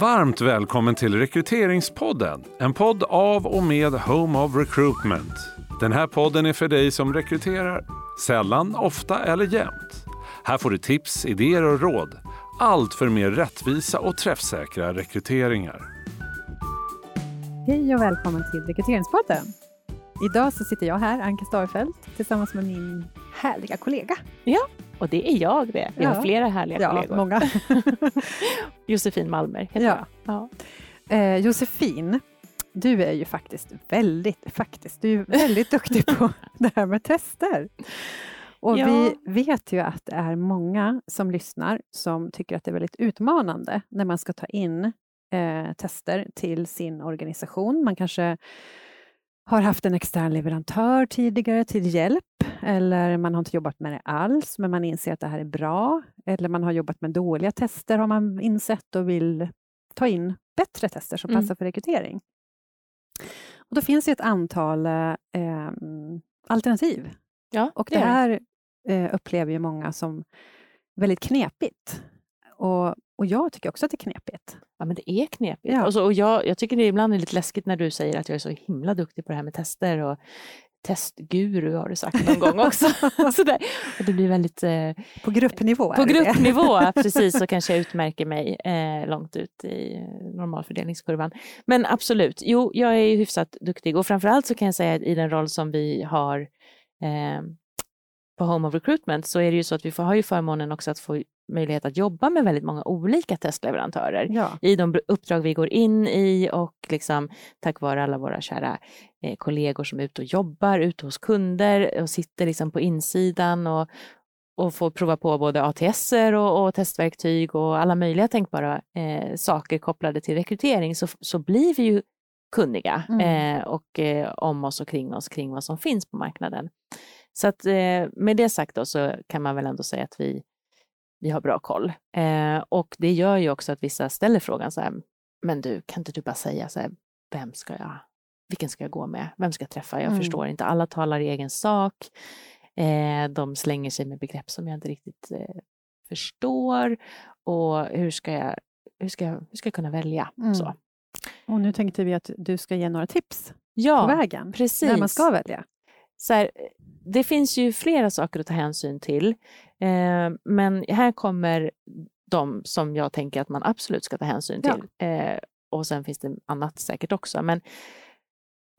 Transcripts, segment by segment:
Varmt välkommen till Rekryteringspodden. En podd av och med Home of Recruitment. Den här podden är för dig som rekryterar sällan, ofta eller jämt. Här får du tips, idéer och råd. Allt för mer rättvisa och träffsäkra rekryteringar. Hej och välkommen till Rekryteringspodden. Idag så sitter jag här, Anka Starfelt, tillsammans med min härliga kollega. Ja, och det är jag det. Vi Ja. har flera härliga Ja, kollegor. många. Josefin Malmer heter Ja. jag. Ja. Eh, Josefin, du är ju faktiskt väldigt, faktiskt, du är väldigt duktig på det här med tester. Och Ja. vi vet ju att det är många som lyssnar som tycker att det är väldigt utmanande när man ska ta in eh, tester till sin organisation. Man kanske har haft en extern leverantör tidigare till hjälp eller man har inte jobbat med det alls men man inser att det här är bra. Eller man har jobbat med dåliga tester har man insett och vill ta in bättre tester som Mm. passar för rekrytering. Och då finns det ett antal eh, alternativ Ja, och det gör här eh, upplever ju många som väldigt knepigt. Och, och jag tycker också att det är knepigt. Ja, men det är knepigt. Ja. Och, så, och jag, jag tycker det ibland är lite läskigt när du säger att jag är så himla duktig på det här med tester och testguru har du sagt någon gång också. Sådär. Och det blir väldigt eh, På gruppnivå på gruppnivå, precis, så kanske jag utmärker mig eh, långt ut i normalfördelningskurvan. Men absolut, jo, jag är ju hyfsat duktig och framförallt så kan jag säga att i den roll som vi har eh, på Home of Recruitment så är det ju så att vi får, har ju förmånen också att få möjlighet att jobba med väldigt många olika testleverantörer Ja, i de uppdrag vi går in i och liksom tack vare alla våra kära eh, kollegor som är ute och jobbar ute hos kunder och sitter liksom på insidan och, och får prova på både ATSer och, och testverktyg och alla möjliga tänkbara eh, saker kopplade till rekrytering så, så blir vi ju kunniga Mm. eh, och eh, om oss och kring oss, kring vad som finns på marknaden. Så att eh, med det sagt då så kan man väl ändå säga att vi, vi har bra koll. Eh, och det gör ju också att vissa ställer frågan så här, men du, kan inte du bara säga så här, vem ska jag, vilken ska jag gå med, vem ska jag träffa? Jag Mm. förstår inte, alla talar i egen sak. Eh, de slänger sig med begrepp som jag inte riktigt eh, förstår. Och hur ska jag, hur ska jag, hur ska jag kunna välja? Mm. Så. och nu tänkte vi att du ska ge några tips på Ja, vägen precis. när man ska välja. Så här, det finns ju flera saker att ta hänsyn till. Eh, men här kommer de som jag tänker att man absolut ska ta hänsyn Ja. till. Eh, och sen finns det annat säkert också. Men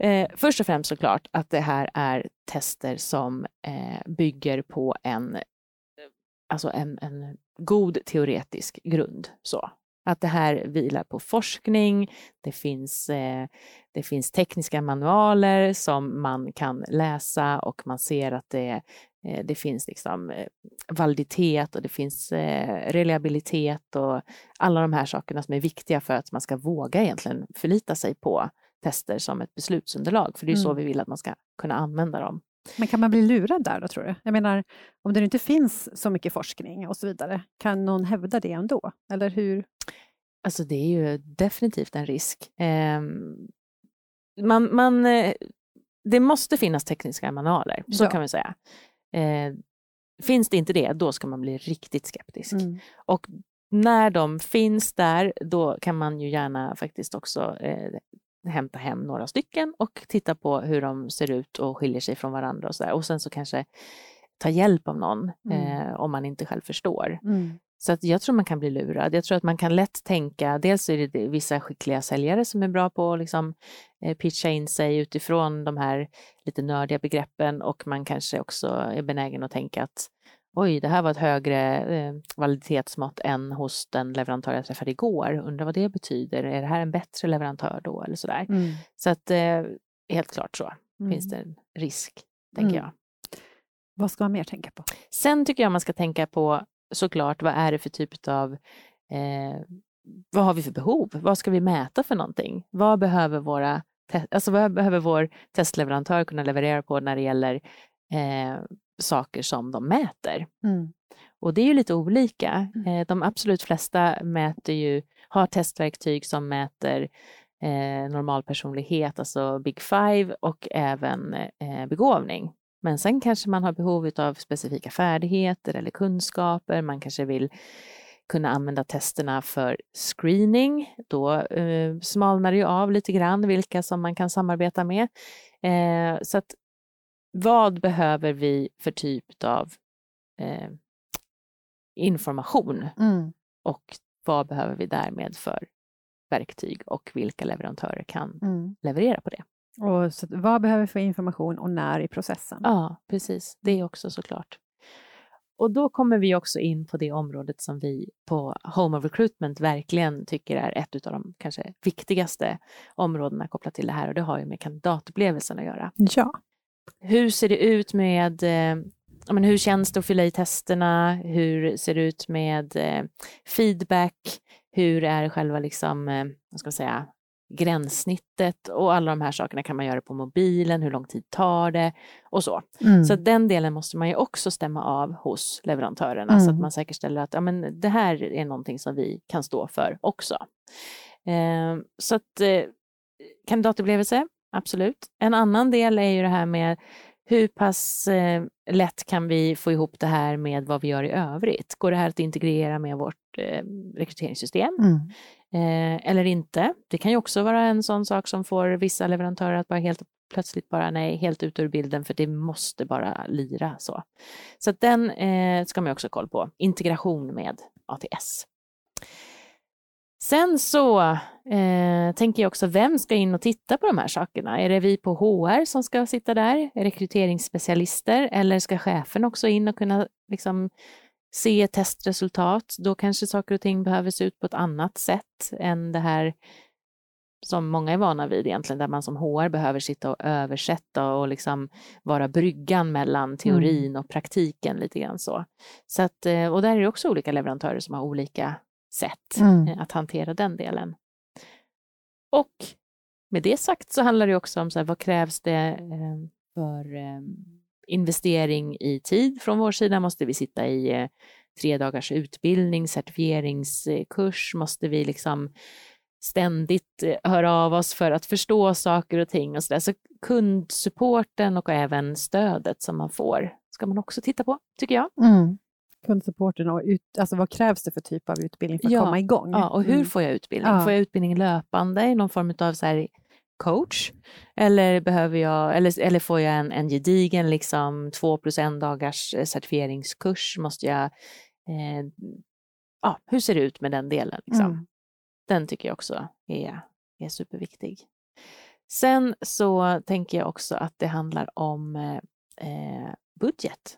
eh, först och främst såklart att det här är tester som eh, bygger på en, alltså en, en god teoretisk grund. Så. Att det här vilar på forskning, det finns, eh, det finns tekniska manualer som man kan läsa och man ser att det, eh, det finns liksom eh, validitet och det finns reliabilitet och alla de här sakerna som är viktiga för att man ska våga egentligen förlita sig på tester som ett beslutsunderlag. För det är ju så Mm. vi vill att man ska kunna använda dem. Men kan man bli lurad där då, tror du? Jag menar, om det inte finns så mycket forskning och så vidare, kan någon hävda det ändå? Eller hur? Alltså det är ju definitivt en risk. Ehm, man, man, eh, det måste finnas tekniska manualer, så Ja. kan vi säga. Eh, finns det inte det, då ska man bli riktigt skeptisk. Mm. Och när de finns där, då kan man ju gärna faktiskt också eh, hämta hem några stycken och titta på hur de ser ut och skiljer sig från varandra och så där. Och sen så kanske ta hjälp av någon Mm. eh, om man inte själv förstår. Mm. Så att jag tror man kan bli lurad. Jag tror att man kan lätt tänka, dels är det det vissa skickliga säljare som är bra på att liksom, eh, pitcha in sig utifrån de här lite nördiga begreppen och man kanske också är benägen att tänka att oj, det här var ett högre eh, validitetsmått än hos den leverantör jag träffade igår. Undrar vad det betyder. Är det här en bättre leverantör då eller sådär? Mm. Så att eh, helt klart så Mm. finns det en risk, tänker Mm. jag. Vad ska man mer tänka på? Sen tycker jag man ska tänka på såklart, vad är det för typ av eh, vad har vi för behov? Vad ska vi mäta för någonting? Vad behöver, våra alltså vad behöver vår testleverantör kunna leverera på när det gäller eh, saker som de mäter? Mm. Och det är ju lite olika. Mm. Eh, de absolut flesta mäter ju, har testverktyg som mäter eh, normalpersonlighet, alltså Big Five och även eh, begåvning. Men sen kanske man har behov av specifika färdigheter eller kunskaper. Man kanske vill kunna använda testerna för screening. Då eh, smalnar det ju av lite grann vilka som man kan samarbeta med. Eh, så att vad behöver vi för typ av eh, information Mm. och vad behöver vi därmed för verktyg och vilka leverantörer kan Mm. leverera på det? Och så, vad behöver vi för information och när i processen? Ja, precis. Det också såklart. Och då kommer vi också in på det området som vi på Home of Recruitment verkligen tycker är ett av de kanske viktigaste områdena kopplat till det här och det har ju med kandidatupplevelsen att göra. Ja. Hur ser det ut med eh, men hur känns det att fylla i testerna? Hur ser det ut med eh, feedback? Hur är själva liksom, eh, vad ska man säga, gränssnittet och alla de här sakerna kan man göra på mobilen, hur lång tid tar det och så. Mm. Så den delen måste man ju också stämma av hos leverantörerna så att Mm. man säkerställer att ja, men det här är någonting som vi kan stå för också. Eh, så att eh, kandidatupplevelse, absolut. En annan del är ju det här med hur pass eh, lätt kan vi få ihop det här med vad vi gör i övrigt? Går det här att integrera med vårt eh, rekryteringssystem? Mm. eh, eller inte. Det kan ju också vara en sån sak som får vissa leverantörer att bara helt plötsligt bara nej, helt ut ur bilden för det måste bara lira så. Så den eh, ska man också ha koll på. Integration med ATS. Sen så eh, tänker jag också, vem ska in och titta på de här sakerna? Är det vi på HR som ska sitta där, rekryteringsspecialister, eller ska chefen också in och kunna liksom, se testresultat? Då kanske saker och ting behöver se ut på ett annat sätt än det här som många är vana vid egentligen, där man som HR behöver sitta och översätta och liksom vara bryggan mellan teorin och praktiken lite grann så. så att, eh, och där är det också olika leverantörer som har olika sätt Mm. eh, att hantera den delen. Och med det sagt så handlar det också om så här, vad krävs det eh, för eh, investering i tid från vår sida? Måste vi sitta i eh, tre dagars utbildning, certifieringskurs? Måste vi liksom ständigt höra av oss för att förstå saker och ting och så där. Så kundsupporten och även stödet som man får ska man också titta på, tycker jag. Mm. Kundsupporten och ut, alltså vad krävs det för typ av utbildning för att Ja. komma igång? Ja, och hur Mm. får jag utbildning? Ja. Får jag utbildning löpande i någon form av så här coach? Eller, behöver jag, eller, eller får jag en, en gedigen liksom, två plus en dagars eh, certifieringskurs? Måste jag, eh, ja, hur ser det ut med den delen? Liksom? Mm. Den tycker jag också är, är superviktig. Sen så tänker jag också att det handlar om eh, budget.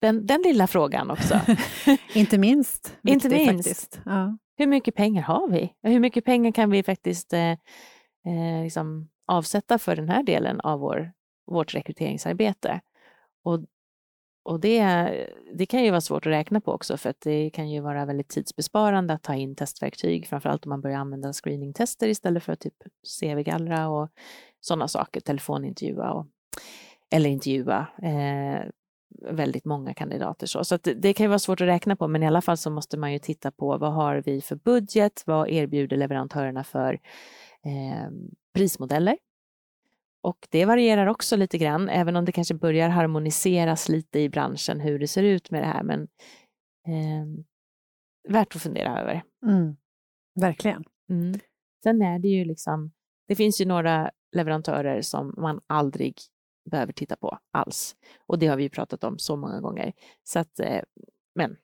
Den, den lilla frågan också. Inte minst. Inte minst. Faktiskt. Ja. Hur mycket pengar har vi? Hur mycket pengar kan vi faktiskt eh, eh, liksom avsätta för den här delen av vår, vårt rekryteringsarbete? Och, och det, det kan ju vara svårt att räkna på också för att det kan ju vara väldigt tidsbesparande att ta in testverktyg, framförallt om man börjar använda screeningtester istället för att typ CV-gallra och sådana saker, telefonintervjua och, eller intervjua eh, väldigt många kandidater. Så, så det, det kan ju vara svårt att räkna på, men i alla fall så måste man ju titta på vad har vi för budget, vad erbjuder leverantörerna för eh, prismodeller? Och det varierar också lite grann, även om det kanske börjar harmoniseras lite i branschen hur det ser ut med det här, men eh, värt att fundera över. Mm. Verkligen. Mm. Sen är det ju liksom, det finns ju några leverantörer som man aldrig behöver titta på alls. Och det har vi ju pratat om så många gånger. Så att, eh, men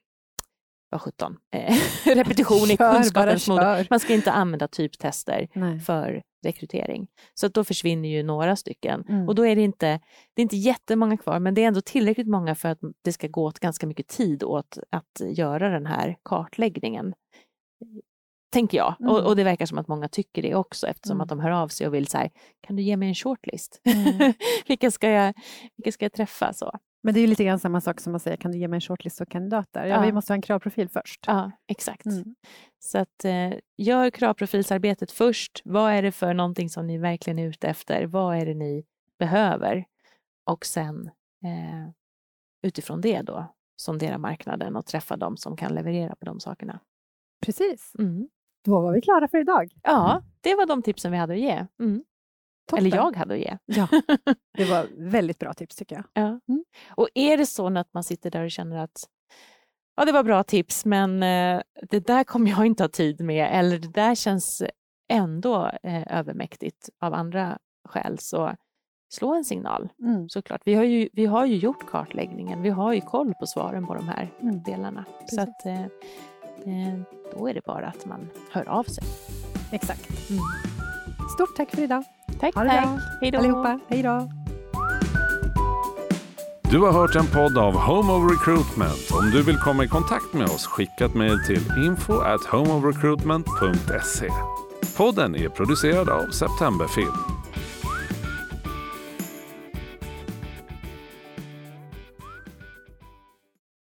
vad sjutton, eh, repetition bara kunskapens moder. Man ska inte använda typtester Nej. för rekrytering. Så att då försvinner ju några stycken. Mm. Och då är det inte, det är inte jättemånga kvar, men det är ändå tillräckligt många för att det ska gå åt ganska mycket tid åt att göra den här kartläggningen. Tänker jag. Mm. Och, och det verkar som att många tycker det också eftersom Mm. att de hör av sig och vill så här, kan du ge mig en shortlist? Mm. vilka, ska jag, vilka ska jag träffa? Så. Men det är ju lite grann samma sak som att säga, kan du ge mig en shortlist av kandidater? Ja, Ja. vi måste ha en kravprofil först. Ja, exakt. Mm. Så att eh, gör kravprofilsarbetet först. Vad är det för någonting som ni verkligen är ute efter? Vad är det ni behöver? Och sen eh, utifrån det då sondera marknaden och träffa dem som kan leverera på de sakerna. Precis. Mm. Då var vi klara för idag. Ja, det var de tipsen vi hade att ge. Mm. Toppen. Eller jag hade att ge. Ja, det var väldigt bra tips tycker jag. Ja. Mm. Och är det så att man sitter där och känner att ja, det var bra tips, men eh, det där kommer jag inte ha tid med, eller det där känns ändå eh, övermäktigt av andra skäl. Så slå en signal Mm. såklart. Vi har, ju, vi har ju gjort kartläggningen, vi har ju koll på svaren på de här Mm. delarna. Precis. Så att, eh, då är det bara att man hör av sig. Exakt. Mm. Stort tack för idag. Tack, Ha det tack. bra Hej då. allihopa. Hej då. Du har hört en podd av Home of Recruitment. Om du vill komma i kontakt med oss, skicka ett mejl till info at homeofrecruitment.se. Podden är producerad av Septemberfilm.